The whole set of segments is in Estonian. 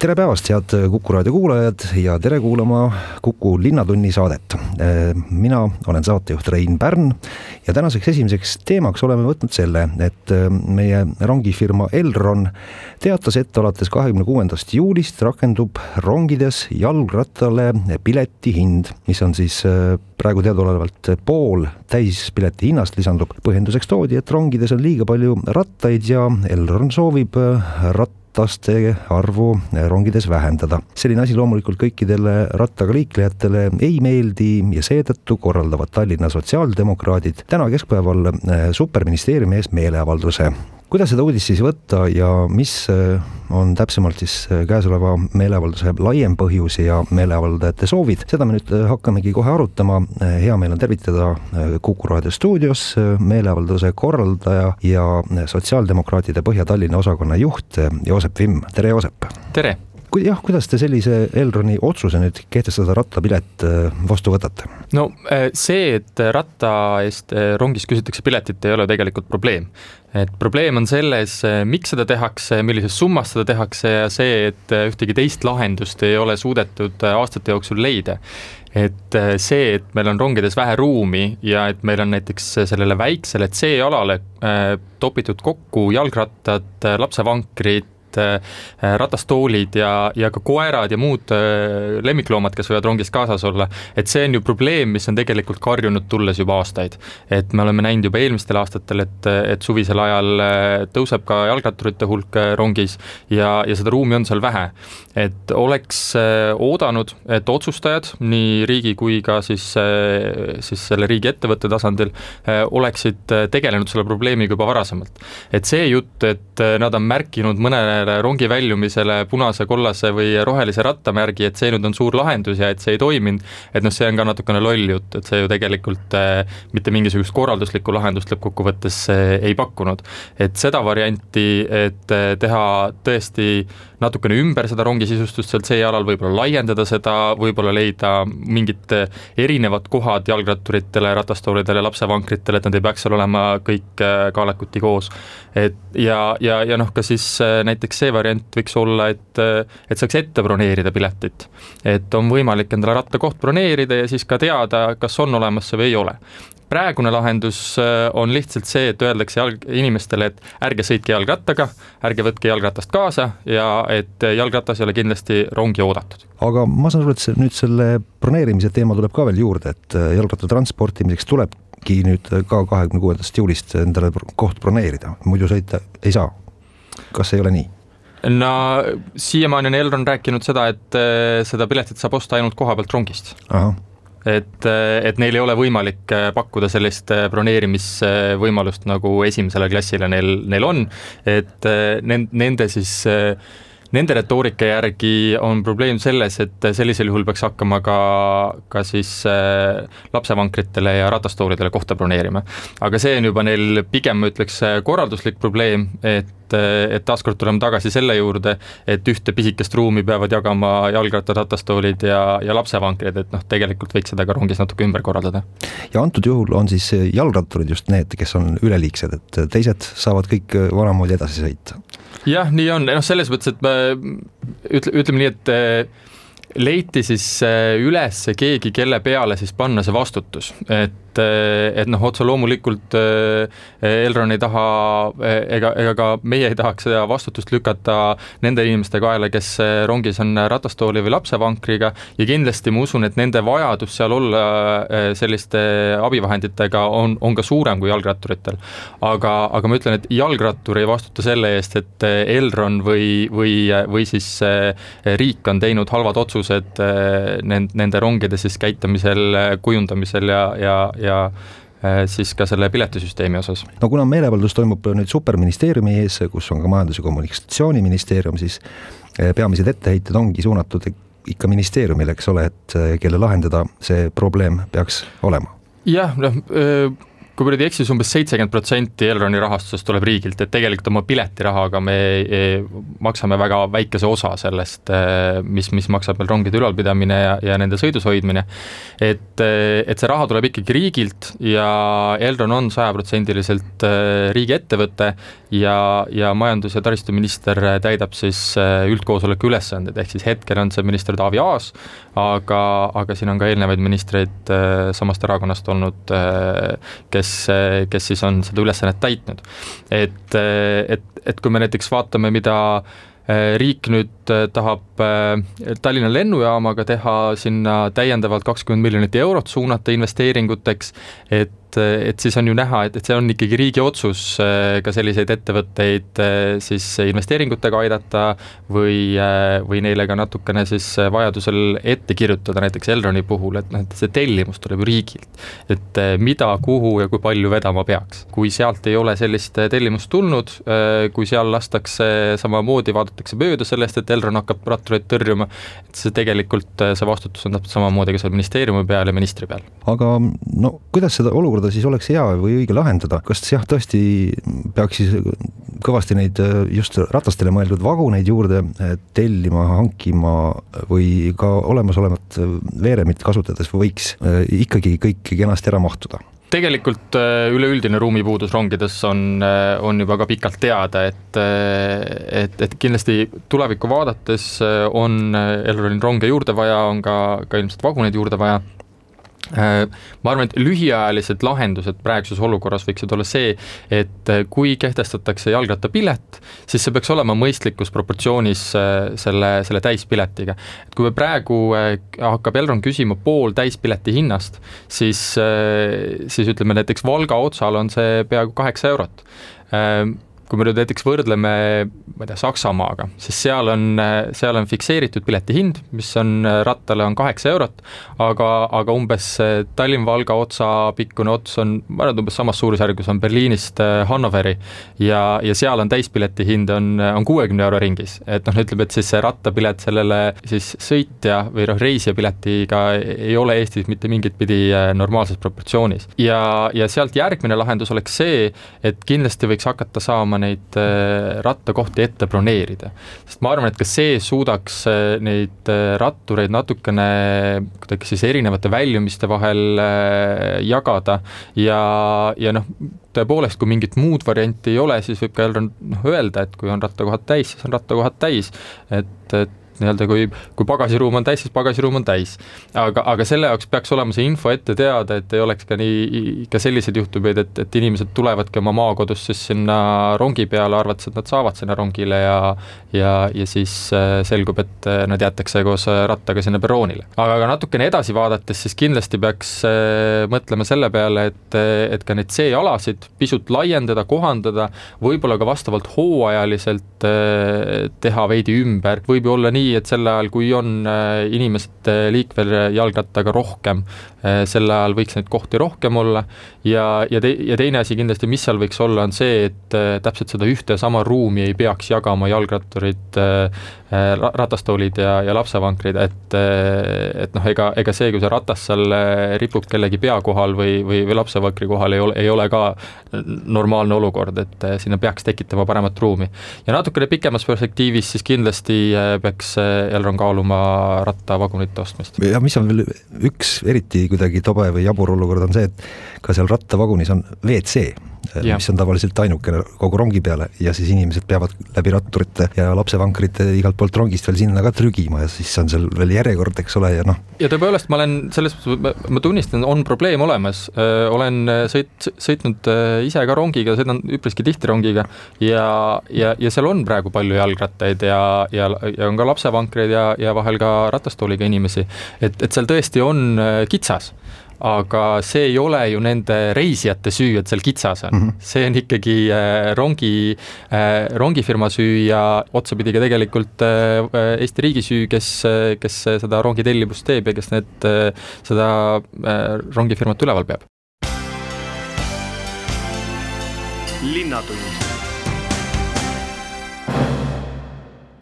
Tere päevast, head Kuku raadio kuulajad ja tere kuulama Kuku Linnatunni saadet. mina olen saatejuht Rein Pärn ja tänaseks esimeseks teemaks oleme võtnud selle, et meie rongifirma Elron teatas, et alates kahekümne kuuendast juulist rakendub rongides jalgrattale pileti hind, mis on siis praegu teadaolevalt pool täispileti hinnast lisandub. põhjenduseks toodi, et rongides on liiga palju rattaid ja Elron soovib rattaid rataste arvu rongides vähendada. selline asi loomulikult kõikidele rattaga liiklejatele ei meeldi ja seetõttu korraldavad Tallinna sotsiaaldemokraadid täna keskpäeval superministeeriumi ees meeleavalduse kuidas seda uudist siis võtta ja mis äh, on täpsemalt siis äh, käesoleva meeleavalduse laiem põhjus ja meeleavaldajate soovid, seda me nüüd äh, hakkamegi kohe arutama. hea meel on tervitada Kuku raadio stuudios meeleavalduse korraldaja ja sotsiaaldemokraatide Põhja-Tallinna osakonna juht Joosep Vimm, tere Joosep! tere! Jah, kuidas te sellise Elroni otsuse nüüd kehtestada rattapilet vastu võtate? no see, et ratta eest rongis küsitakse piletit, ei ole tegelikult probleem et probleem on selles, miks seda tehakse, millises summas seda tehakse ja see, et ühtegi teist lahendust ei ole suudetud aastate jooksul leida. et see, et meil on rongides vähe ruumi ja et meil on näiteks sellele väiksele C-alale topitud kokku jalgrattad, lapsevankrid, Äh, ratastoolid ja, ja ka koerad ja muud äh, lemmikloomad, kes võivad rongis kaasas olla, et see on ju probleem, mis on tegelikult karjunud tulles juba aastaid. et me oleme näinud juba eelmistel aastatel, et, et suvisel ajal äh, tõuseb ka jalgratturite hulk rongis ja, ja seda ruumi on seal vähe. et oleks oodanud, et otsustajad, nii riigi kui ka siis, siis selle riigiettevõtte tasandil, oleksid tegelenud selle probleemiga juba varasemalt. et see jutt, et nad on märkinud mõnele sellele rongi väljumisele punase, kollase või rohelise rattamärgi, et see nüüd on suur lahendus ja et see ei toiminud, et noh, see on ka natukene loll jutt, et see ju tegelikult äh, mitte mingisugust korralduslikku lahendust lõppkokkuvõttes äh, ei pakkunud. et seda varianti, et äh, teha tõesti natukene ümber seda rongisisustust seal C-alal, võib-olla laiendada seda, võib-olla leida mingid erinevad kohad jalgratturitele, ratastoolidele, lapsevankritele, et nad ei peaks seal olema kõik kaalakuti koos. et ja, ja, ja noh, ka siis näiteks näiteks see variant võiks olla, et, et saaks ette broneerida piletit. et on võimalik endale rattakoht broneerida ja siis ka teada, kas on olemas see või ei ole praegune lahendus äh, on lihtsalt see, et öeldakse jalg, inimestele, et ärge sõitke jalgrattaga, ärge võtke jalgratast kaasa ja et jalgratas ei ole kindlasti rongi oodatud. aga ma saan aru, et nüüd selle broneerimise teema tuleb ka veel juurde, et äh, jalgratta transportimiseks tulebki nüüd ka kahekümne kuuendast juulist endale koht broneerida, muidu sõita ei saa. kas ei ole nii? No siiamaani on Elron rääkinud seda, et äh, seda piletit saab osta ainult koha pealt rongist. et, äh, et neil ei ole võimalik äh, pakkuda sellist broneerimisvõimalust, nagu esimesele klassile neil, neil on, et nende siis Nende retoorika järgi on probleem selles, et sellisel juhul peaks hakkama ka, ka siis äh, lapsevankritele ja ratastoolidele kohta broneerima. aga see on juba neil pigem, ma ütleks, korralduslik probleem, et et taaskord tuleme tagasi selle juurde, et ühte pisikest ruumi peavad jagama jalgrattad, ratastoolid ja, ja lapsevankrid, et noh, tegelikult võiks seda ka rongis natuke ümber korraldada. ja antud juhul on siis jalgratturid just need, kes on üleliigsed, et teised saavad kõik vanamoodi edasi sõita? jah, nii on, noh selles mõttes, et me ütle, ütleme nii, et eh, leiti siis eh, üles keegi, kelle peale siis panna see vastutus, et et, et noh, otse loomulikult eh, Elron ei taha eh, ega, ega ka meie ei tahaks seda vastutust lükata nende inimeste kaela, kes eh, rongis on ratastooli või lapsevankriga ja kindlasti ma usun, et nende vajadus seal olla selliste abivahenditega on, on ka suurem kui jalgratturitel. aga, aga ma ütlen, et jalgrattur ei vastuta selle eest, et Elron või, või, või siis riik on teinud halvad otsused nende, nende rongide siis käitamisel, kujundamisel ja, ja, ja äh, siis ka selle piletisüsteemi osas. no kuna meeleavaldus toimub nüüd superministeeriumi ees, kus on ka Majandus- ja Kommunikatsiooniministeerium, siis äh, peamised etteheited ongi suunatud ikka ministeeriumile, eks ole, et äh, kelle lahendada see probleem peaks olema? jah, noh kui ma nüüd ei eksi, siis umbes seitsekümmend protsenti Elroni rahastusest tuleb riigilt, et tegelikult oma piletirahaga me maksame väga väikese osa sellest, mis, mis maksab meil rongide ülalpidamine ja, ja nende sõidus hoidmine. et, et see raha tuleb ikkagi riigilt ja Elron on sajaprotsendiliselt riigiettevõte ja, ja majandus- ja taristuminister täidab siis üldkoosoleku ülesanded, ehk siis hetkel on see minister Taavi Aas, aga, aga siin on ka eelnevaid ministreid samast erakonnast olnud, kes kes, kes siis on seda ülesannet täitnud. et, et, et kui me näiteks vaatame, mida eh, riik nüüd eh, tahab eh, Tallinna lennujaamaga teha sinna täiendavalt kakskümmend miljonit eurot suunata investeeringuteks, et et, et siis on ju näha, et, et see on ikkagi riigi otsus äh, ka selliseid ettevõtteid äh, siis investeeringutega aidata või, äh, või neile ka natukene siis vajadusel ette kirjutada, näiteks Elroni puhul, et noh, et see tellimus tuleb ju riigilt. et mida, kuhu ja kui palju vedama peaks. kui sealt ei ole sellist tellimust tulnud, kui seal lastakse samamoodi, vaadatakse mööda sellest, et Elron hakkab rattureid tõrjuma, et see tegelikult, see vastutus on täpselt samamoodi ka seal ministeeriumi peal ja ministri peal. aga no kuidas seda olukorda olukorda siis oleks hea või õige lahendada, kas jah, tõesti peaks siis kõvasti neid just ratastele mõeldud vaguneid juurde eh, tellima, hankima või ka olemasolevat veeremit kasutades võiks ikkagi kõik kenasti ära mahtuda? tegelikult üleüldine ruumipuudus rongides on, on juba ka pikalt teada, et, et, et kindlasti tulevikku vaadates on Elronil ronge juurde vaja, on ka, ka ilmselt vaguneid juurde vaja Äh, ma arvan, et lühiajalised lahendused praeguses olukorras võiksid olla see, et äh, kui kehtestatakse jalgrattapilet, siis see peaks olema mõistlikus proportsioonis äh, selle, selle täispiletiga. et kui praegu hakkab Elron küsima pool täispileti hinnast, siis, siis ütleme näiteks Valga otsal on see peaaegu kaheksa eurot kui me nüüd näiteks võrdleme, ma ei tea, Saksamaaga, siis seal on, seal on fikseeritud piletihind, mis on rattale on kaheksa eurot, aga, aga umbes Tallinn-Valga otsa pikkune ots on, ma arvan, et umbes samas suurusjärgus on Berliinist äh, Hannoveri ja, ja seal on täispileti hind on, on kuuekümne euro ringis. et noh, ütleme, et siis see rattapilet sellele siis sõitja või noh, reisijapiletiga ei ole Eestis mitte mingit pidi äh, normaalses proportsioonis. ja, ja sealt järgmine lahendus oleks see, et kindlasti võiks hakata saama neid äh, rattakohti ette broneerida. sest ma arvan, et ka see suudaks äh, neid äh, rattureid natukene kuidagi siis erinevate väljumiste vahel jagada ja, ja noh, tõepoolest, kui mingit muud varianti ei ole, siis võib ka jälle noh, öelda, et kui on rattakohad täis, siis on rattakohad täis, et, et nii-öelda kui, kui pagasiruum on täis, siis pagasiruum on täis. aga, aga selle jaoks peaks olema see info ette teada, et ei oleks ka nii, ka selliseid juhtumeid, et, et inimesed tulevadki oma maakodust siis sinna rongi peale, arvates, et nad saavad sinna rongile ja ja, ja siis äh, selgub, et äh, nad jäetakse koos äh, rattaga sinna perroonile. aga ka natukene edasi vaadates, siis kindlasti peaks mõtlema selle peale, et, et ka neid C-alasid pisut laiendada, kohandada, võib-olla ka vastavalt hooajaliselt teha veidi ümber, võib ju olla nii, nii, et sel ajal, kui on äh, inimesed äh, liikvel jalgrattaga rohkem, äh, sel ajal võiks neid kohti rohkem olla. Ja, ja te-, ja teine asi kindlasti, mis seal võiks olla, on see, et täpselt seda ühte ja sama ruumi ei peaks jagama jalgratturid, ratastoolid ja, ja lapsevankrid, et et noh, ega, ega see, kui see ratas seal ripub kellegi pea kohal või, või, või lapsevankri kohal, ei ole, ei ole ka normaalne olukord, et sinna peaks tekitama paremat ruumi. ja natukene pikemas perspektiivis siis kindlasti peaks Elron kaaluma rattavagunite ostmist. ja mis on veel üks eriti kuidagi tobe või jabur olukord, on see, et ka seal rattavagunis on WC Ja. mis on tavaliselt ainukene kogu rongi peale. Ja siis inimesed peavad läbi ratturite ja lapsevankrite igalt poolt rongist veel sinna ka trügima ja siis on seal veel järjekord, eks ole, ja noh. ja tõepoolest, ma olen selles ma tunnistan, on probleem olemas, olen sõit, sõitnud ise ka rongiga, sõidan üpriski tihti rongiga. Ja, ja, ja seal on praegu palju jalgrattaid ja, ja, ja on ka lapsevankreid ja, ja vahel ka ratastooliga inimesi, et, et seal tõesti on kitsas aga see ei ole ju nende reisijate süü, et seal kitsas on mm. -hmm. see on ikkagi äh, rongi äh,, rongifirma süü ja otsapidi ka tegelikult äh, Eesti riigi süü, kes, kes seda rongitellimust teeb ja kes need seda rongifirmat üleval peab. linnatund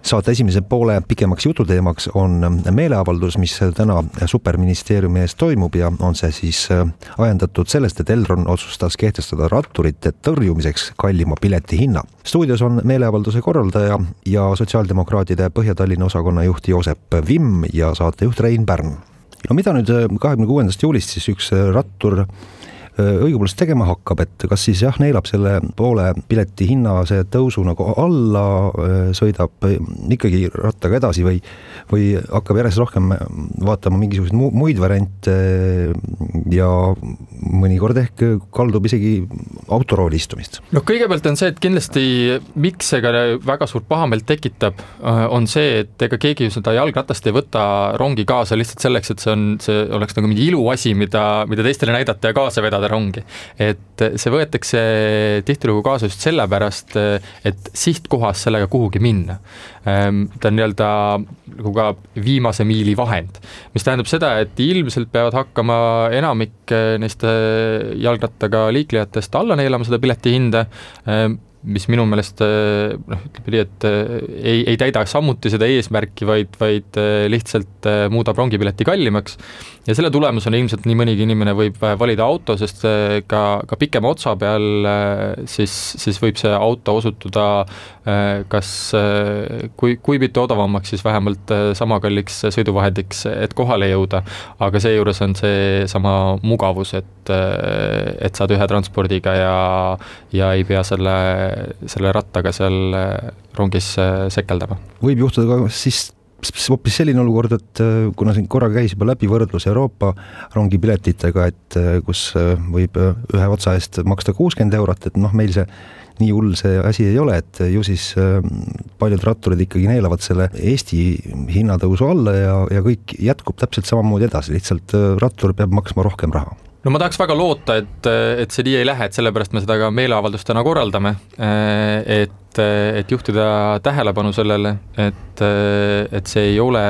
saate esimese poole pikemaks jututeemaks on meeleavaldus, mis täna superministeeriumi ees toimub ja on see siis äh, ajendatud sellest, et Elron otsustas kehtestada ratturite tõrjumiseks kallima piletihinna. stuudios on meeleavalduse korraldaja ja sotsiaaldemokraatide Põhja-Tallinna osakonna juht Joosep Vimm ja saatejuht Rein Pärn. no mida nüüd äh, kahekümne kuuendast juulist siis üks äh, rattur õigupoolest tegema hakkab, et kas siis jah, neelab selle poole pileti hinna see tõusu nagu alla, sõidab ikkagi rattaga edasi või, või hakkab järjest rohkem vaatama mingisuguseid mu muid variante ja mõnikord ehk kaldub isegi autorooli istumist? noh, kõigepealt on see, et kindlasti miks see ka väga suurt pahameelt tekitab, on see, et ega keegi ju seda jalgratast ei võta rongi kaasa lihtsalt selleks, et see on, see oleks nagu mingi iluasi, mida, mida teistele näidata ja kaasa vedada seda rongi. et see võetakse tihtilugu kaasa just sellepärast, et sihtkohas sellega kuhugi minna. Ehm, ta on nii-öelda nagu ka viimase miili vahend, mis tähendab seda, et ilmselt peavad hakkama enamik neist jalgrattaga liiklejatest alla neelama seda piletihinda ehm, mis minu meelest noh, ütleme nii, et ei, ei täida samuti seda eesmärki, vaid, vaid lihtsalt muudab rongipileti kallimaks ja selle tulemusena ilmselt nii mõnigi inimene võib äh, valida auto, sest äh, ka, ka pikema otsa peal äh, siis, siis võib see auto osutuda kas kui, kui mitte odavamaks, siis vähemalt sama kalliks sõiduvahendiks, et kohale jõuda. aga seejuures on seesama mugavus, et, et saad ühe transpordiga ja, ja ei pea selle, selle rattaga seal rongis sekeldama. võib juhtuda ka siis hoopis selline olukord, et äh, kuna siin korra käis juba läbi võrdlus Euroopa rongipiletitega, et äh, kus äh, võib ühe otsa eest maksta kuuskümmend eurot, et noh, meil see nii hull see asi ei ole, et ju siis paljud ratturid ikkagi neelavad selle Eesti hinnatõusu alla ja, ja kõik jätkub täpselt samamoodi edasi, lihtsalt rattur peab maksma rohkem raha. No ma tahaks väga loota, et, et see nii ei lähe, et sellepärast me seda ka meeleavaldust täna korraldame, et et juhtida tähelepanu sellele, et, et see ei ole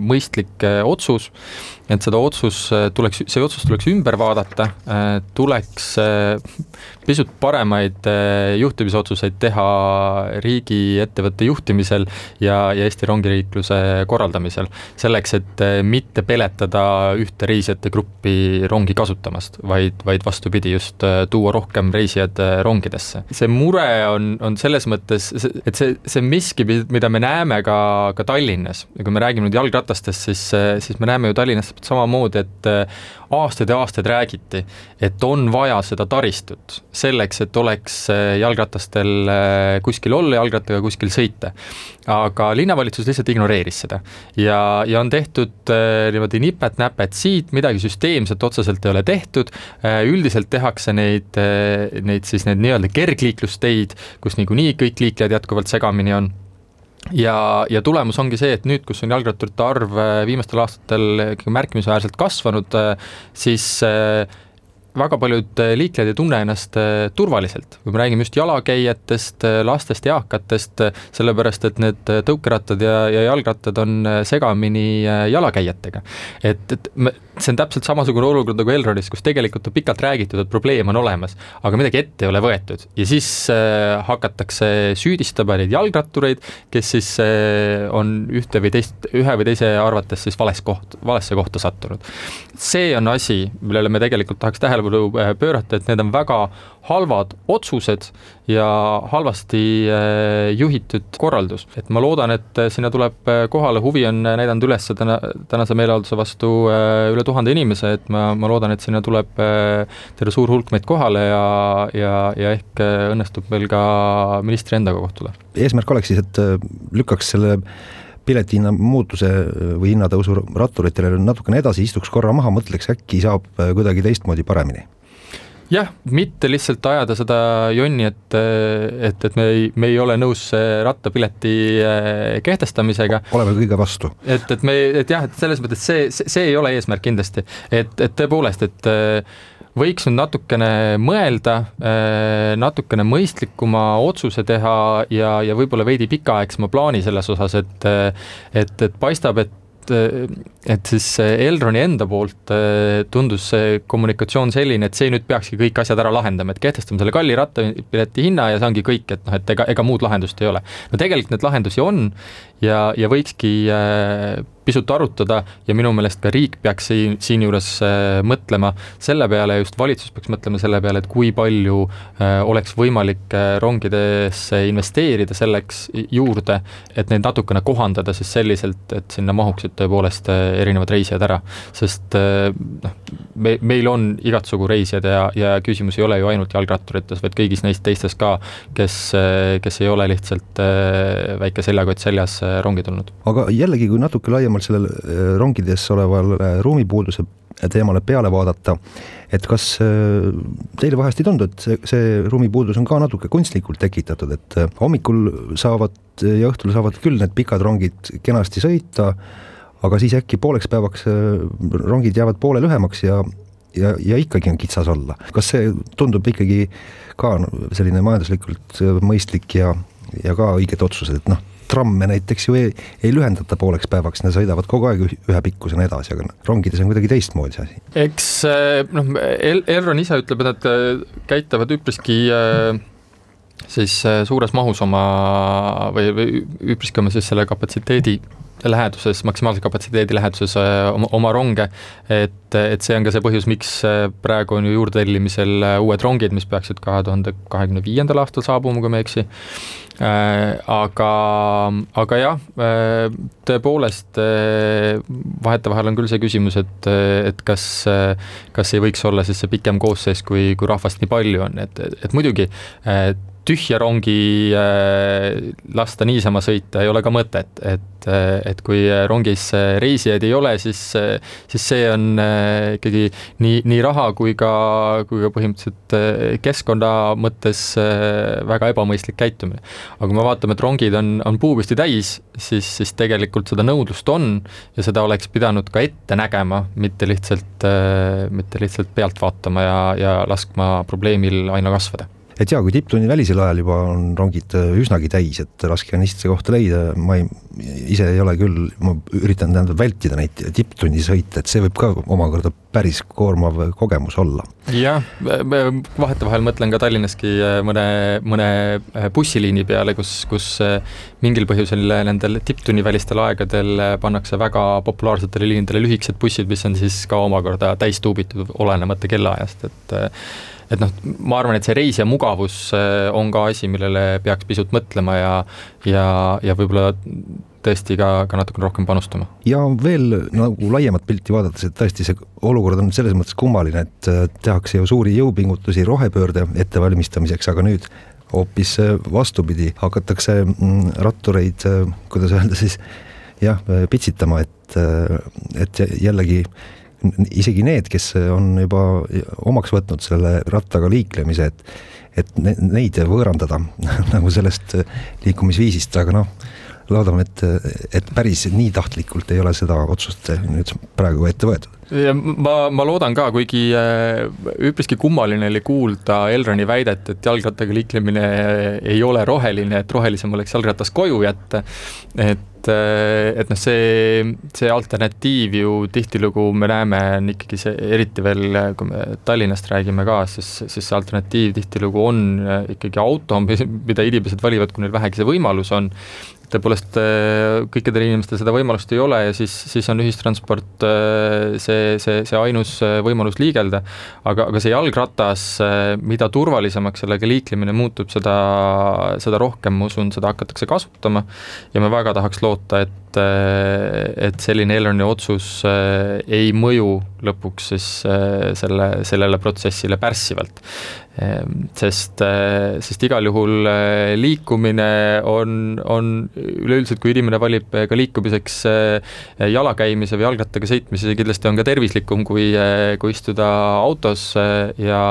mõistlik otsus, et seda otsus tuleks, see otsus tuleks ümber vaadata, tuleks pisut paremaid juhtimisotsuseid teha riigiettevõtte juhtimisel ja, ja Eesti rongiliikluse korraldamisel. selleks, et mitte peletada ühte reisijate gruppi rongi kasutamast, vaid, vaid vastupidi, just tuua rohkem reisijaid rongidesse. see mure on, on selles mõttes, et see, see miski, mida me näeme ka, ka Tallinnas ja kui me räägime nüüd jalgratastest, siis, siis me näeme ju Tallinnas samamoodi, et äh, aastaid ja aastaid räägiti, et on vaja seda taristut selleks, et oleks äh, jalgratastel äh, kuskil olla, jalgrattaga kuskil sõita. aga linnavalitsus lihtsalt ignoreeris seda ja, ja on tehtud niimoodi nipet-näpet siit, midagi süsteemset otseselt ei ole tehtud, üldiselt tehakse neid, neid siis need nii-öelda kergliiklusteid, kus niikuinii kõik liiklejad jätkuvalt segamini on. Ja, ja tulemus ongi see, et nüüd, kus on jalgratturite arv äh, viimastel aastatel märkimisväärselt kasvanud, äh, siis äh, väga paljud äh, liiklejad ei tunne ennast äh, turvaliselt, kui me räägime just jalakäijatest, äh, lastest, eakatest, sellepärast et need tõukerattad ja, ja jalgrattad on segamini jalakäijatega. et, et me, see on täpselt samasugune olukord nagu Elronis, kus tegelikult on pikalt räägitud, et probleem on olemas, aga midagi ette ei ole võetud ja siis hakatakse süüdistama neid jalgrattureid, kes siis on ühte või teist, ühe või teise arvates siis vales koht, valesse kohta sattunud. see on asi, millele me tegelikult tahaks tähelepanu tähelepanu äh, pöörata, et need on väga halvad otsused ja halvasti äh, juhitud korraldus. et ma loodan, et äh, sinna tuleb kohale, huvi on näidanud üles täna, tänase meeleavalduse vastu üle tuhande inimese, et ma, ma loodan, et sinna tuleb terve suur hulk meid kohale ja, ja, ja ehk õnnestub meil ka ministri endaga kohtuda. eesmärk oleks siis, et lükkaks selle piletihinna muutuse või hinnatõusu ratturitele natukene edasi, istuks korra maha, mõtleks, äkki saab äh, kuidagi teistmoodi paremini jah, mitte lihtsalt ajada seda jonni, et, et, et me ei, me ei ole nõus rattapileti äh, kehtestamisega. oleme kõige vastu. et, et me, et jah, et selles mõttes see, see, see ei ole eesmärk kindlasti, et, et tõepoolest, et võiks nüüd natukene mõelda, äh, natukene mõistlikuma otsuse teha ja, ja võib-olla veidi pikaaegsema plaani selles osas, et et, et paistab, et et, et siis Elroni enda poolt tundus see kommunikatsioon selline, et see nüüd peakski kõik asjad ära lahendama, et kehtestame selle kalli rattapileti hinna ja see ongi kõik, et noh, et ega, ega muud lahendust ei ole. no tegelikult neid lahendusi on ja, ja võikski pisut arutada ja minu meelest ka riik peaks siin, siinjuures äh, mõtlema selle peale, just valitsus peaks mõtlema selle peale, et kui palju äh, oleks võimalik äh, rongidesse investeerida selleks juurde, et neid natukene kohandada siis selliselt, et sinna mahuksid tõepoolest erinevad reisijad ära. sest noh, me, meil on igatsugu reisijad ja, ja küsimus ei ole ju ainult jalgratturites, vaid kõigis neist teistes ka, kes, kes ei ole lihtsalt väike seljakott seljas rongi tulnud. aga jällegi, kui natuke laiem laiemalt sellele äh, rongides olevale ruumipuuduse teemale peale vaadata, et kas äh, teile vahest ei tundu, et see, see ruumipuudus on ka natuke kunstlikult tekitatud, et äh, hommikul saavad ja õhtul saavad küll need pikad rongid kenasti sõita, aga siis äkki pooleks päevaks rongid jäävad poole lühemaks ja ja, ja ikkagi on kitsas olla. kas see tundub ikkagi ka selline majanduslikult mõistlik ja, ja ka õiged otsused, et noh, tramme näiteks ju ei, ei lühendata pooleks päevaks, need sõidavad kogu aeg ühe pikkusena edasi, aga rongides on kuidagi teistmoodi see asi. eks eh, noh, Elron ise ütleb, et nad käitavad üpriski eh, siis suures mahus oma või, või üpriski oma siis selle kapatsiteedi läheduses, maksimaalse kapatsiteedi läheduses oma, oma ronge, et, et see on ka see põhjus, miks praegu on ju juurdetellimisel uued rongid, mis peaksid kahe tuhande kahekümne viiendal aastal saabuma, kui ma ei eksi. Aga, aga jah, tõepoolest vahetevahel on küll see küsimus, et, et kas, kas ei võiks olla siis see pikem koosseis, kui, kui rahvast nii palju on, et, et muidugi tühja rongi lasta niisama sõita ei ole ka mõtet, et et kui rongis reisijaid ei ole, siis, siis see on ikkagi nii, nii raha kui ka, kui ka põhimõtteliselt keskkonna mõttes väga ebamõistlik käitumine. Aga kui me vaatame, et rongid on, on puupüsti täis, siis, siis tegelikult seda nõudlust on ja seda oleks pidanud ka ette nägema, mitte lihtsalt, äh, mitte lihtsalt pealt vaatama ja, ja laskma probleemil aina kasvada et jaa, kui tipptunni välisel ajal juba on rongid äh, üsnagi täis, et raske on istuse kohta leida, ma ei, ise ei ole küll, ma üritan tähendab vältida neid tipptunni sõite, et see võib ka omakorda päris koormav kogemus olla. jah, vahetevahel mõtlen ka Tallinnaski äh, mõne, mõne äh, bussiliini peale, kus, kus mingil põhjusel nendel tipptunnivälistel aegadel pannakse väga populaarsetele liinidele lühikesed bussid, mis on siis ka omakorda täis tuubitud, olenemata kellaajast, et et noh, ma arvan, et see reisija mugavus äh, on ka asi, millele peaks pisut mõtlema ja, ja, ja võib-olla tõesti ka, ka natukene rohkem panustama. ja veel nagu laiemat pilti vaadates, et tõesti see olukord on selles mõttes kummaline, et äh, tehakse ju suuri jõupingutusi rohepöörde ettevalmistamiseks, aga nüüd hoopis äh, vastupidi, hakatakse mm, rattureid, kuidas öelda siis, jah, pitsitama, et, et jällegi isegi need, kes on juba omaks võtnud selle rattaga liiklemise, et et neid võõrandada nagu sellest liikumisviisist, aga noh, loodame, et, et päris nii tahtlikult ei ole seda otsust nüüd praegu ette võetud ma, ma loodan ka, kuigi äh, üpriski kummaline oli kuulda Elroni väidet, et jalgrattaga liiklemine ei ole roheline, et rohelisem oleks jalgratas koju jätta. et et, äh, et noh, see, see alternatiiv ju tihtilugu me näeme, on ikkagi see, eriti veel, kui me Tallinnast räägime ka, siis, siis see alternatiiv tihtilugu on äh, ikkagi auto, mida inimesed valivad, kui neil vähegi see võimalus on tõepoolest äh, kõikidel inimestel seda võimalust ei ole ja siis, siis on ühistransport see, see, see ainus võimalus liigelda. aga, aga see jalgratas, mida turvalisemaks sellega liiklemine muutub, seda, seda rohkem, ma usun, seda hakatakse kasutama ja me väga tahaks loota, loota, et, et selline Elroni otsus eh, ei mõju lõpuks siis eh, selle, sellele protsessile pärssivalt. Ehm, sest, eh, sest igal juhul liikumine on, on üleüldiselt, kui inimene valib ka liikumiseks jalakäimise või jalgrattaga sõitmise, kindlasti on ka tervislikum, kui, kui istuda autos ja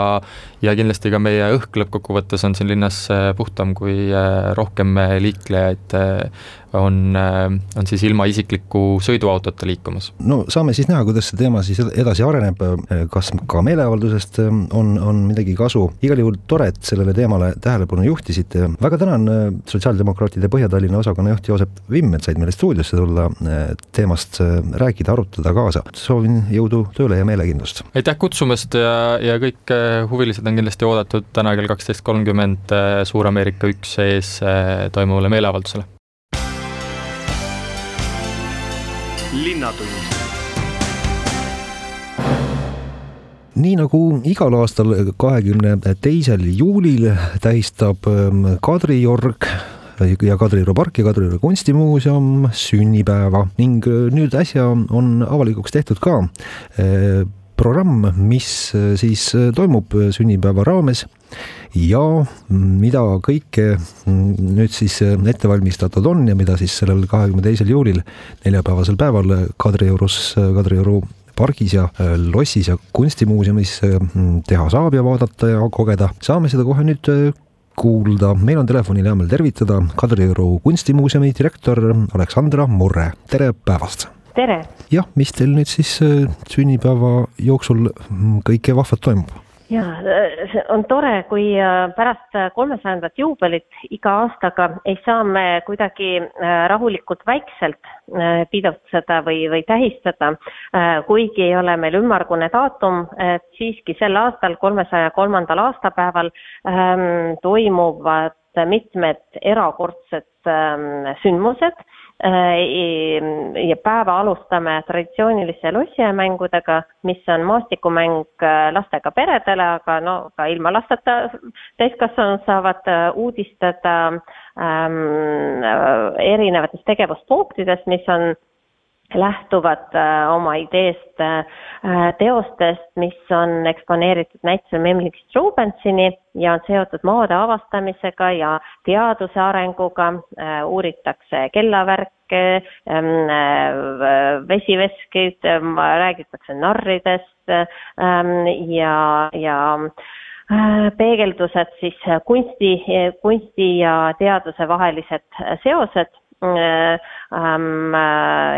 ja kindlasti ka meie õhk lõppkokkuvõttes on siin linnas puhtam, kui rohkem liiklejaid on, on siis ilma isikliku sõiduautota liikumas. no saame siis näha, kuidas see teema siis edasi areneb, kas ka meeleavaldusest on, on midagi kasu, igal juhul tore, et sellele teemale tähelepanu juhtisite, väga tänan sotsiaaldemokraatide Põhja-Tallinna osakonna juht Joosep Vimm, et said meile stuudiosse tulla teemast rääkida, arutada kaasa, soovin jõudu tööle ja meelekindlust! aitäh kutsumast ja, ja kõik huvilised on kindlasti oodatud täna kell kaksteist kolmkümmend Suur-Ameerika üks ees toimuvale meeleavaldusele. Linnatund. Nii nagu igal aastal kahekümne teisel juulil tähistab ähm, Kadriorg ja Kadrioru park ja Kadrioru kunstimuuseum sünnipäeva. Ning äh, nüüd äsja on avalikuks tehtud ka äh, programm, mis äh, siis toimub sünnipäeva raames ja mida kõike nüüd siis ette valmistatud on ja mida siis sellel kahekümne teisel juulil, neljapäevasel päeval Kadriorus, Kadrioru pargis ja lossis ja kunstimuuseumis teha saab ja vaadata ja kogeda, saame seda kohe nüüd kuulda. meil on telefonil hea meel tervitada Kadrioru kunstimuuseumi direktor Aleksandra Murre, tere päevast! tere! jah, mis teil nüüd siis sünnipäeva jooksul kõike vahvat toimub? Ja see on tore, kui äh, pärast kolmesajandat juubelit iga aastaga ei saa me kuidagi äh, rahulikult vaikselt äh, pidustada või, või tähistada, kuigi ei ole meil ümmargune daatum, et siiski sel aastal, kolmesaja kolmandal aastapäeval ähm, toimuvad mitmed erakordsed ähm, sündmused ja päeva alustame traditsiooniliste lossimängudega, mis on maastikumäng äh, lastega peredele, aga no ka ilma lasteta täiskasvanud saavad äh, uudistada ähm, erinevatest tegevuspunktidest, mis on lähtuvad äh, oma ideest äh, teostest, mis on eksponeeritud näitusel Memling Strubensini ja on seotud maade avastamisega ja teaduse arenguga, äh, uuritakse kellavärke, ähm, vesiveskeid, räägitakse narridest ähm, ja, ja peegeldused siis kunsti, kunsti ja teaduse vahelised seosed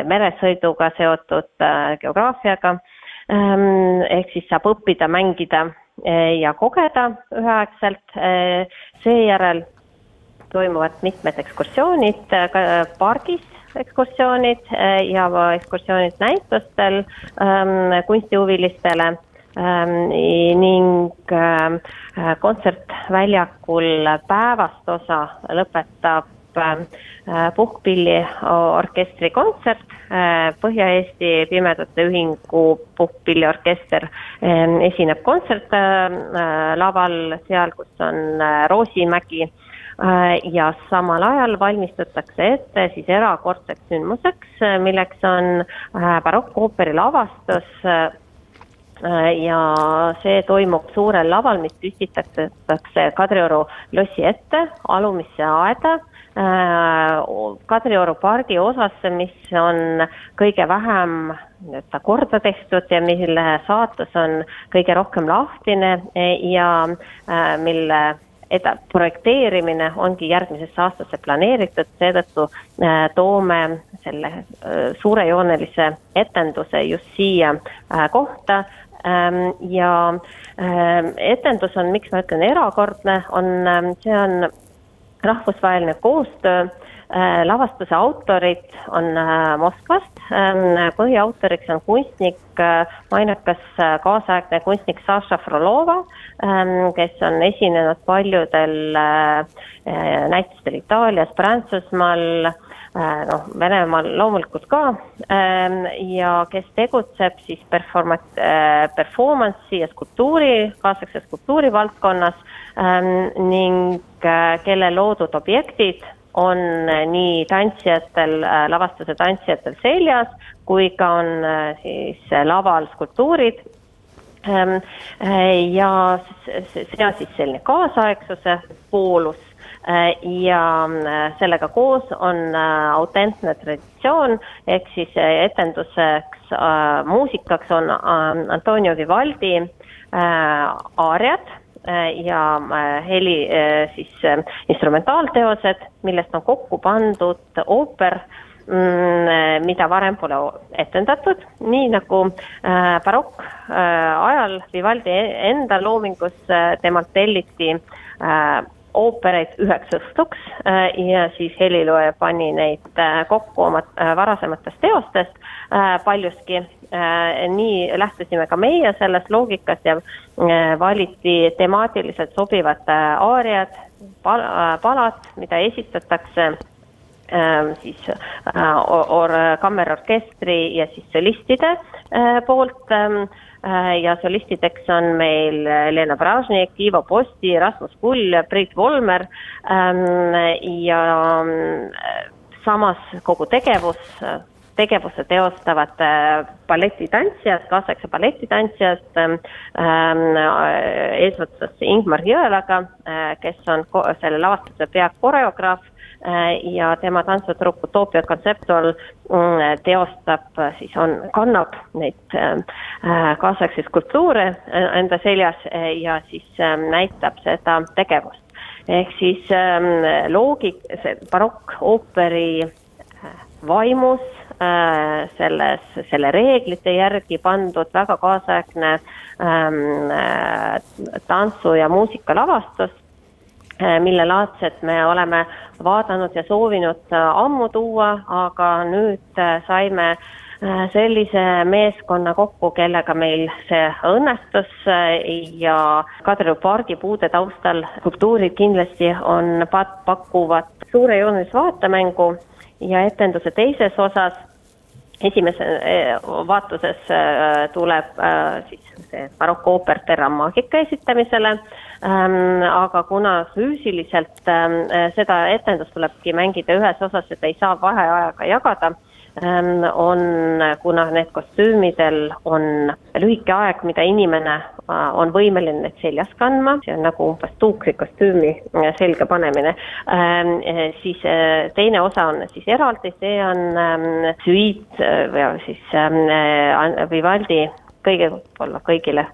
meresõiduga seotud äh, geograafiaga ähm,. ehk siis saab õppida, mängida äh, ja kogeda üheaegselt äh,. seejärel toimuvad mitmed ekskursioonid äh, pargis ekskursioonid äh, ja ekskursioonid näitustel ähm, kunstihuvilistele ähm, ning ähm, kontsertväljakul päevast osa lõpetab Äh, puhkpilli orkestri kontsert, äh, Põhja-Eesti Pimedate Ühingu puhkpilliorkester ähm, esineb kontsertlaval äh, seal, kus on Roosimägi. Ja samal ajal valmistutakse ette siis erakordseks sündmuseks, milleks on barokkooperi lavastus ja see toimub suurel laval, mis püstitatakse Kadrioru lossi ette, alumisse aeda. Äh, Kadrioru pargi osasse, mis on kõige vähem nii-öelda korda tehtud ja mille saatus on kõige rohkem lahtine ja äh, mille eda-, projekteerimine ongi järgmisesse aastasse planeeritud, seetõttu äh, toome selle suurejoonelise etenduse just siia kohta ja etendus on, miks ma ütlen erakordne, on, see on rahvusvaheline koostöö, äh, lavastuse autorid on äh, Moskvast, ähm, põhiautoriks on kunstnik, äh, mainekas kaasaegne kunstnik Saša Frolova, ähm, kes on esinenud paljudel näitustel Itaalias, Prantsusmaal, noh, Venemaal loomulikult ka ähm, ja kes tegutseb siis performa-, performance'i ja skulptuuri, kaasaegse skulptuuri valdkonnas ning Äh, kelle loodud objektid on äh, nii tantsijatel, äh, lavastuse tantsijatel seljas, kui ka on siis laval skulptuurid. Ähm, ja see on siis selline kaasaegsuse poolus ja sellega koos on autentne traditsioon, ehk siis etenduseks, muusikaks on Antonio Vivaldi aariad Äh, ja äh, heli äh, siis instrumentaalteosed, millest on kokku pandud ooper mm, mida varem pole etendatud, nii nagu barokk ajal Vivaldi e-, enda loomingus temalt telliti oopereid üheks õhtuks ja siis helilooja pani neid kokku oma varasematest teostest. Paljuski Äh, nii lähtusime ka meie sellest loogikast ja äh, valiti temaatiliselt sobivad äh, aariad, palad, mida esitatakse siis or-, kammerorkestri ja siis solistide poolt ähm, ja solistideks on meil Lena Bražnik, Ivo Posti, Rasmus Kull, Priit Volmer ähm, ja samas kogu tegevus tegevuse teostavad äh, balletitantsijad, kaasaegse balletitantsijad ähm, äh, eesotsas Ingmar Jõelaga, äh, kes on selle lavastuse peakoreograaf ja tema tantsutrupp Utopia Conceptual mm, teostab siis on, kannab neid kaasaegseid skulptuure enda seljas ja siis ähm, näitab seda tegevust. ehk siis ähm, loogik, see barokk-ooperi vaimus Äh, selles, selle reeglite järgi pandud väga kaasaegne ähm, äh, tantsu- ja muusikalavastus, äh, mille laadset me oleme vaadanud ja soovinud ammu tuua, aga nüüd saime sellise meeskonna kokku, kellega meil see õnnestus ja Kadrioru pargi puude taustal skulptuurid kindlasti on, pakuvad suurejoonelist vaatemängu ja etenduse teises osas esimese eh, vaatuses eh, tuleb eh, siis see barokooper Terra Magica esitamisele, ähm, aga kuna füüsiliselt ähm, seda etendust tulebki mängida ühes osas, et ei saa vaheajaga jagada on, kuna need kostüümidel on lühike aeg, mida inimene äh, on võimeline neid seljas kandma, see on nagu umbes tuukrikostüümi äh, selga panemine, ähm, äh, siis teine osa on siis eraldi, see on ähm, süit või siis Vivaldi kõige, võib-olla kõigile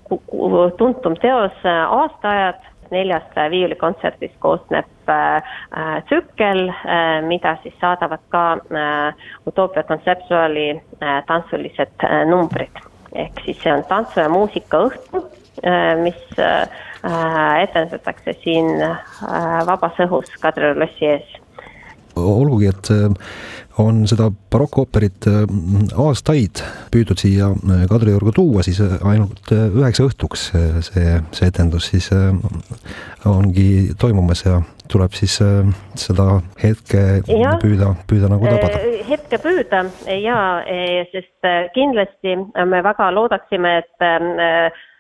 tuntum teos Aastaajad neljast viiulikontserdist koosneb äh, äh, tsükkel, äh, mida siis saadavad ka Utopia kontseptuaali tantsulised numbrid. ehk siis see on tantsu- ja muusikaõhtu, mis etendatakse siin vabas õhus Kadrioru lossi ees olgugi, et on seda barokkooperit aastaid püüdnud siia Kadriorgu tuua, siis ainult üheks õhtuks see, see etendus siis ongi toimumas ja tuleb siis seda hetke ja, püüda, püüda nagu tabada. hetke püüda ja, sest kindlasti me väga loodaksime, et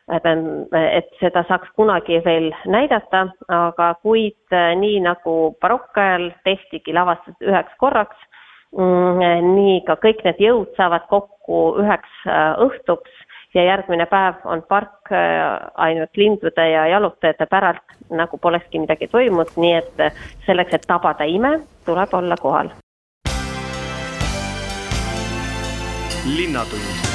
et seda saaks kunagi veel näidata, aga kuid nii nagu barokkajal tehtigi lavastus üheks korraks, mm, nii ka kõik need jõud saavad kokku üheks äh, õhtuks ja järgmine päev on park äh, ainult lindude ja jalutajate päralt, nagu polekski midagi toimunud, nii et selleks, et tabada ime, tuleb olla kohal. linnatund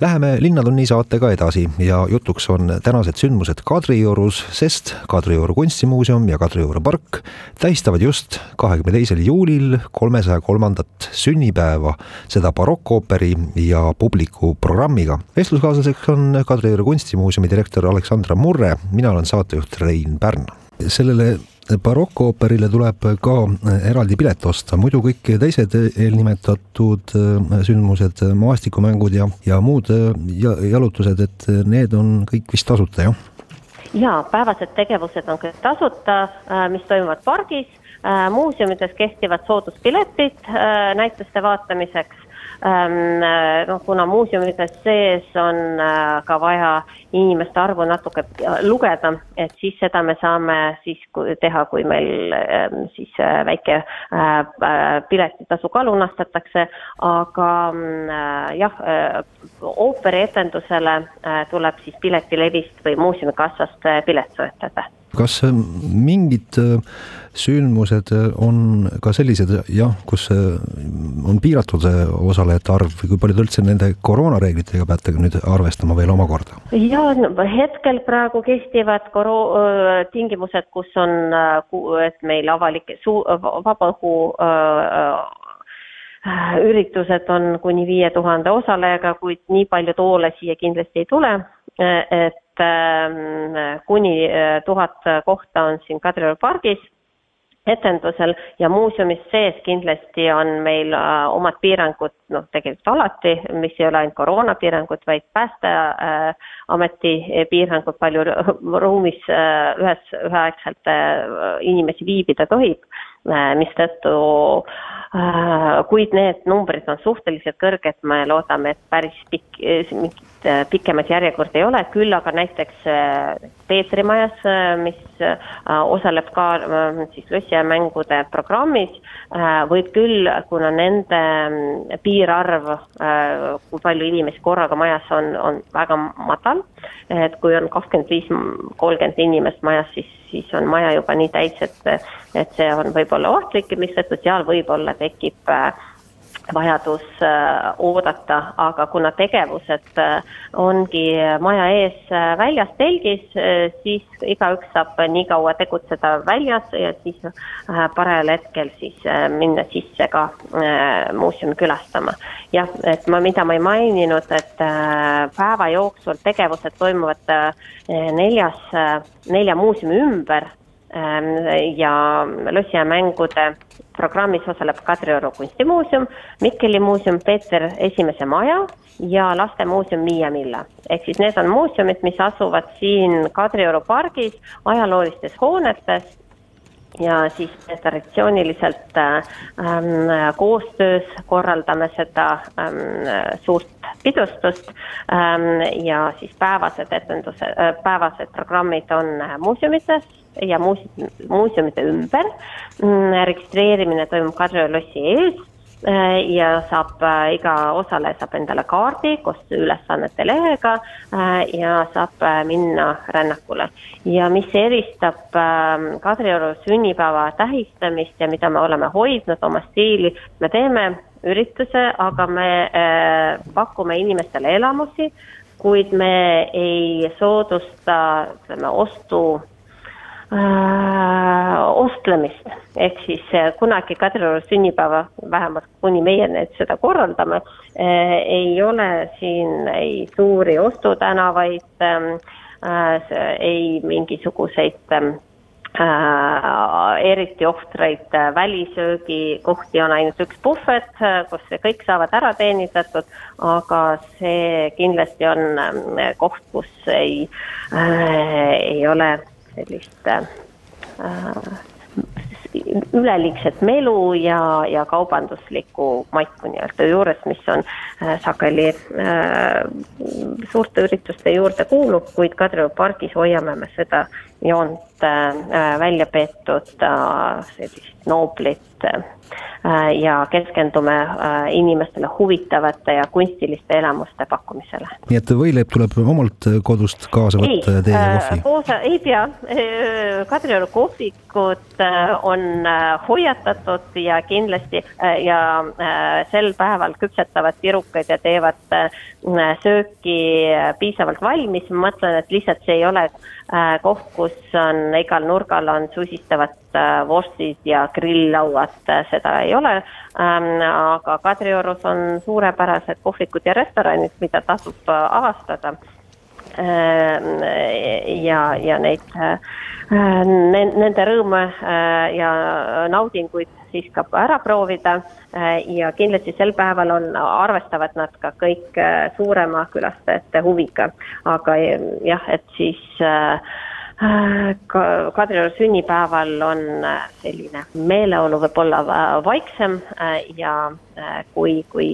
Läheme Linnatunni saatega edasi ja jutuks on tänased sündmused Kadriorus, sest Kadrioru kunstimuuseum ja Kadrioru park tähistavad just kahekümne teisel juulil kolmesaja kolmandat sünnipäeva, seda barokkooperi ja publiku programmiga. vestluskaaslaseks on Kadrioru kunstimuuseumi direktor Aleksandra Murre, mina olen saatejuht Rein Pärn. sellele barokkooperile tuleb ka eraldi pilet osta, muidu kõik teised eelnimetatud äh, sündmused, maastikumängud ja, ja muud äh, jalutused, et need on kõik vist tasuta, jah? jaa, päevased tegevused on kõik tasuta, äh, mis toimuvad pargis, muuseumides kehtivad sooduspiletid näituste vaatamiseks. äh, noh, kuna muuseumides sees on äh, ka vaja inimeste arvu natuke äh, lugeda, et siis seda me saame siis teha, kui meil ähm, siis väike piletitasu ka lunastatakse, aga jah, ooperietendusele tuleb siis Piletilevist või muuseumikassast pilet soetada. Kas mingid sündmused on ka sellised jah, kus on piiratud osalejate arv või kui palju te üldse nende koroonareeglitega peate nüüd arvestama veel omakorda? ja hetkel praegu kehtivad koro-, tingimused, kus on, et meil avalik suu-, vabaõhu üritused on kuni viie tuhande osalejaga, kuid nii palju toole siia kindlasti ei tule, et kuni tuhat kohta on siin Kadrioru pargis etendusel ja muuseumis sees kindlasti on meil äh, omad piirangud, noh, tegelikult alati, mis ei ole ainult koroonapiirangud, vaid Päästeameti äh, piirangud, palju ruumis äh, ühes, üheaegselt äh, inimesi viibida tohib. äh,, mistõttu äh, kuid need numbrid on suhteliselt kõrged, me loodame, et päris pikk, mingit pikemat järjekorda ei ole, küll aga näiteks Peetri majas, mis osaleb ka siis Lössi mängude programmis, äh, võib küll, kuna nende mm, piirarv, äh, kui palju inimesi korraga majas on, on väga madal, et kui on kakskümmend viis, kolmkümmend inimest majas, siis, siis on maja juba nii täis, et, et see on võib-olla ohtlik, mistõttu seal võib-olla tekib äh, vajadus äh, oodata, aga kuna tegevused äh, ongi maja ees äh, väljas telgis, siis igaüks saab nii kaua tegutseda väljas ja siis parajal hetkel siis minna sisse ka muuseumi külastama. jah, et ma, mida ma ei maininud, et päeva jooksul tegevused toimuvad neljas, nelja muuseumi ümber ähm, ja Lossia mängude programmis osaleb Kadrioru kunstimuuseum, Mikkeli muuseum, Peeter Esimese maja ja Lastemuuseum Miia Milla. ehk siis need on muuseumid, mis asuvad siin Kadrioru pargis ajaloolistes hoonetes ja siis traditsiooniliselt ähm, koostöös korraldame seda ähm, suurt pidustust ähm, ja siis päevased etendused äh,, päevased programmid on muuseumites ja muuse-, muuseumide ümber. Mm, registreerimine toimub Kadrioru lossi ees äh, ja saab, äh, iga osaleja saab endale kaardi koos ülesannete lehega äh, ja saab minna rännakule. ja mis eristab ähm, Kadrioru sünnipäeva tähistamist ja mida me oleme hoidnud oma stiili, me teeme ürituse, aga me pakume inimestele elamusi, kuid me ei soodusta, ütleme, ostu ostlemist, ehk siis äh, kunagi Kadrioru sünnipäeva, vähemalt kuni meie nüüd seda korraldame äh,, ei ole siin ei suuri ostutänavaid ähm, äh,, ei mingisuguseid ähm, äh, eriti ohtraid äh, välisöögikohti on ainult üks puhvet, äh, kus kõik saavad ära teenindatud, aga see kindlasti on äh, koht, kus ei äh,, ei ole sellist äh, üleliigset melu ja, ja kaubanduslikku maiku nii-öelda juures, mis on äh, sageli äh, suurte ürituste juurde kuulub, kuid Kadrioru pargis hoiame me seda joont äh, välja peetud äh, sellist nooblit äh, Äh, ja keskendume äh, inimestele huvitavate ja kunstiliste elamuste pakkumisele. nii et võileib tuleb omalt kodust kaasa võtta ja tee ja kohvi? Koosa, ei pea, Kadrioru kohvikud on hoiatatud ja kindlasti ja sel päeval küpsetavad tirukaid ja teevad sööki piisavalt valmis, ma mõtlen, et lihtsalt see ei ole koht, kus on igal nurgal on susistavad vorstid ja grilllauad, seda ei ole ähm,. aga Kadriorus on suurepärased kohvikud ja restoranid, mida tasub äh, avastada ähm,. ja, ja neid äh,, nende rõõme äh, ja naudinguid siis ka ära proovida äh, ja kindlasti sel päeval on, arvestavad nad ka kõik äh, suurema külastajate huviga, aga jah, et siis äh, ka Kadrioru sünnipäeval on äh, selline meeleolu võib-olla äh, vaiksem äh, ja kui, kui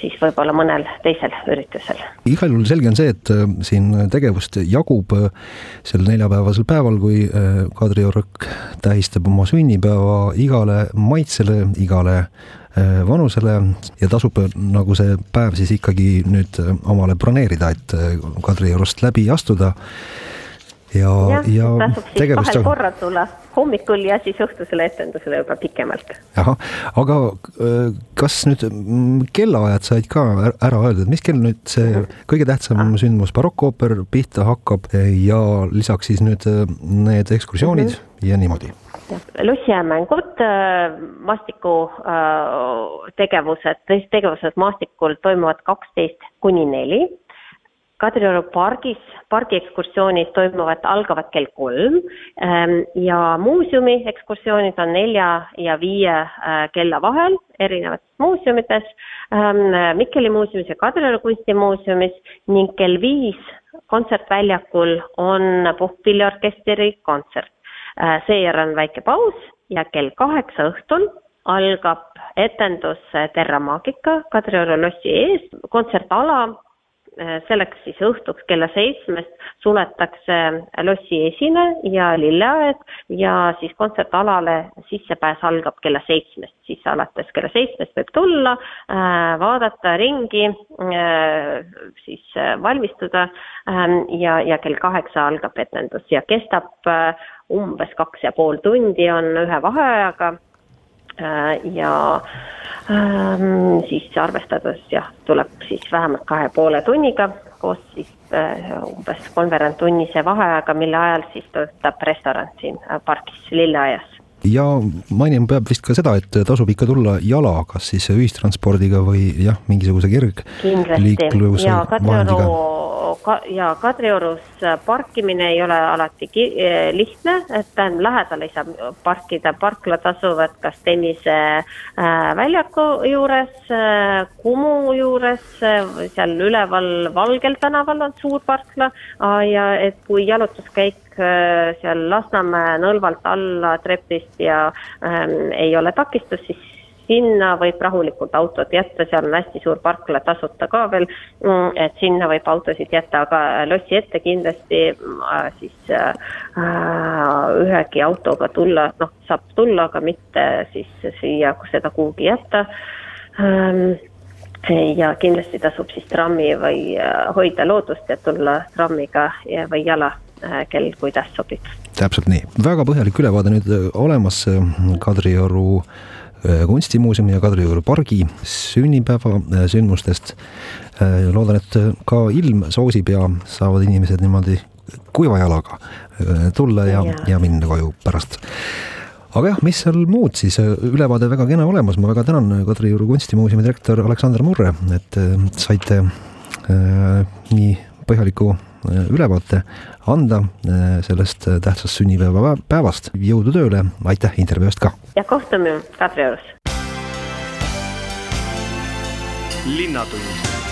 siis võib-olla mõnel teisel üritusel. igal juhul selge on see, et siin tegevust jagub sel neljapäevasel päeval, kui Kadriorg tähistab oma sünnipäeva igale maitsele, igale vanusele ja tasub nagu see päev siis ikkagi nüüd omale broneerida, et Kadriorust läbi astuda ja, ja, siis tegevust kahel korral tulla, hommikul ja siis õhtusele etendusele juba pikemalt. ahah, aga äh, kas nüüd mm, kellaajad said ka ära öeldud, mis kell nüüd see mhm. kõige tähtsam ah. sündmus, barokkooper pihta hakkab ja lisaks siis nüüd äh, need ekskursioonid mm -hmm. ja niimoodi? Lossimängud, äh, maastiku tegevused, tõsised tegevused maastikul toimuvad kaksteist kuni neli Kadrioru pargis, pargiekskursioonid toimuvad, algavad kell kolm ähm, ja muuseumi ekskursioonid on nelja ja viie äh, kella vahel erinevates muuseumites, ähm, Mikkeli muuseumis ja Kadrioru kunstimuuseumis ning kell viis kontsertväljakul on puhkpilliorkestri kontsert. Äh, seejärel on väike paus ja kell kaheksa õhtul algab etendus Terra Magica Kadrioru lossi ees, kontsertala Äh, selleks siis õhtuks kella seitsmest suletakse lossi esine ja lilleaed ja siis kontsertalale sissepääs algab kella seitsmest, siis alates kella seitsmest võib tulla, äh, vaadata ringi, siis valmistuda ähm, ja, ja kell kaheksa algab etendus ja kestab umbes kaks ja pool tundi, on ühe vaheajaga ja ähm, siis arvestades jah, tuleb siis vähemalt kahe poole tunniga koos siis äh, umbes kolmveerand tunnise vaheajaga, mille ajal siis töötab restoran siin äh, pargis Lilleaias ja mainima peab vist ka seda, et tasub ikka tulla jala, kas siis ühistranspordiga või jah, mingisuguse kergliikluse vahendiga ka, ja Kadriorus parkimine ei ole alati eh, lihtne, et tähendab, lähedal ei saa parkida, parklad asuvad kas tenniseväljaku äh, juures, äh, Kumu juures, seal üleval Valgel tänaval on suur parkla ja et kui jalutuskäik äh, seal Lasnamäe nõlvalt alla trepist ja ähm, ei ole takistus, siis sinna võib rahulikult autod jätta, seal on hästi suur parkla tasuta ka veel, mm, et sinna võib autosid jätta, aga lossi ette kindlasti äh, siis äh, ühegi autoga tulla, noh, saab tulla, aga mitte siis siia seda kuhugi jätta. Ähm, ja kindlasti tasub siis trammi või äh, hoida loodust ja tulla trammiga või jala, kel kuidas sobib. täpselt nii, väga põhjalik ülevaade nüüd olemas Kadrioru äh, Äh, kunstimuuseumi ja Kadrioru pargi sünnipäeva äh, sündmustest. Äh, loodan, et ka ilm soosib ja saavad inimesed niimoodi kuiva jalaga tulla ja, ja., ja minna koju pärast. aga jah, mis seal muud siis, ülevaade väga kena olemas, ma väga tänan Kadrioru kunstimuuseumi direktor Aleksander Murre, et saite äh, nii põhjaliku ülevaate anda sellest tähtsast sünnipäevapäevast. jõudu tööle, aitäh intervjuu eest ka! ja kohtume Kadriorus. linnatund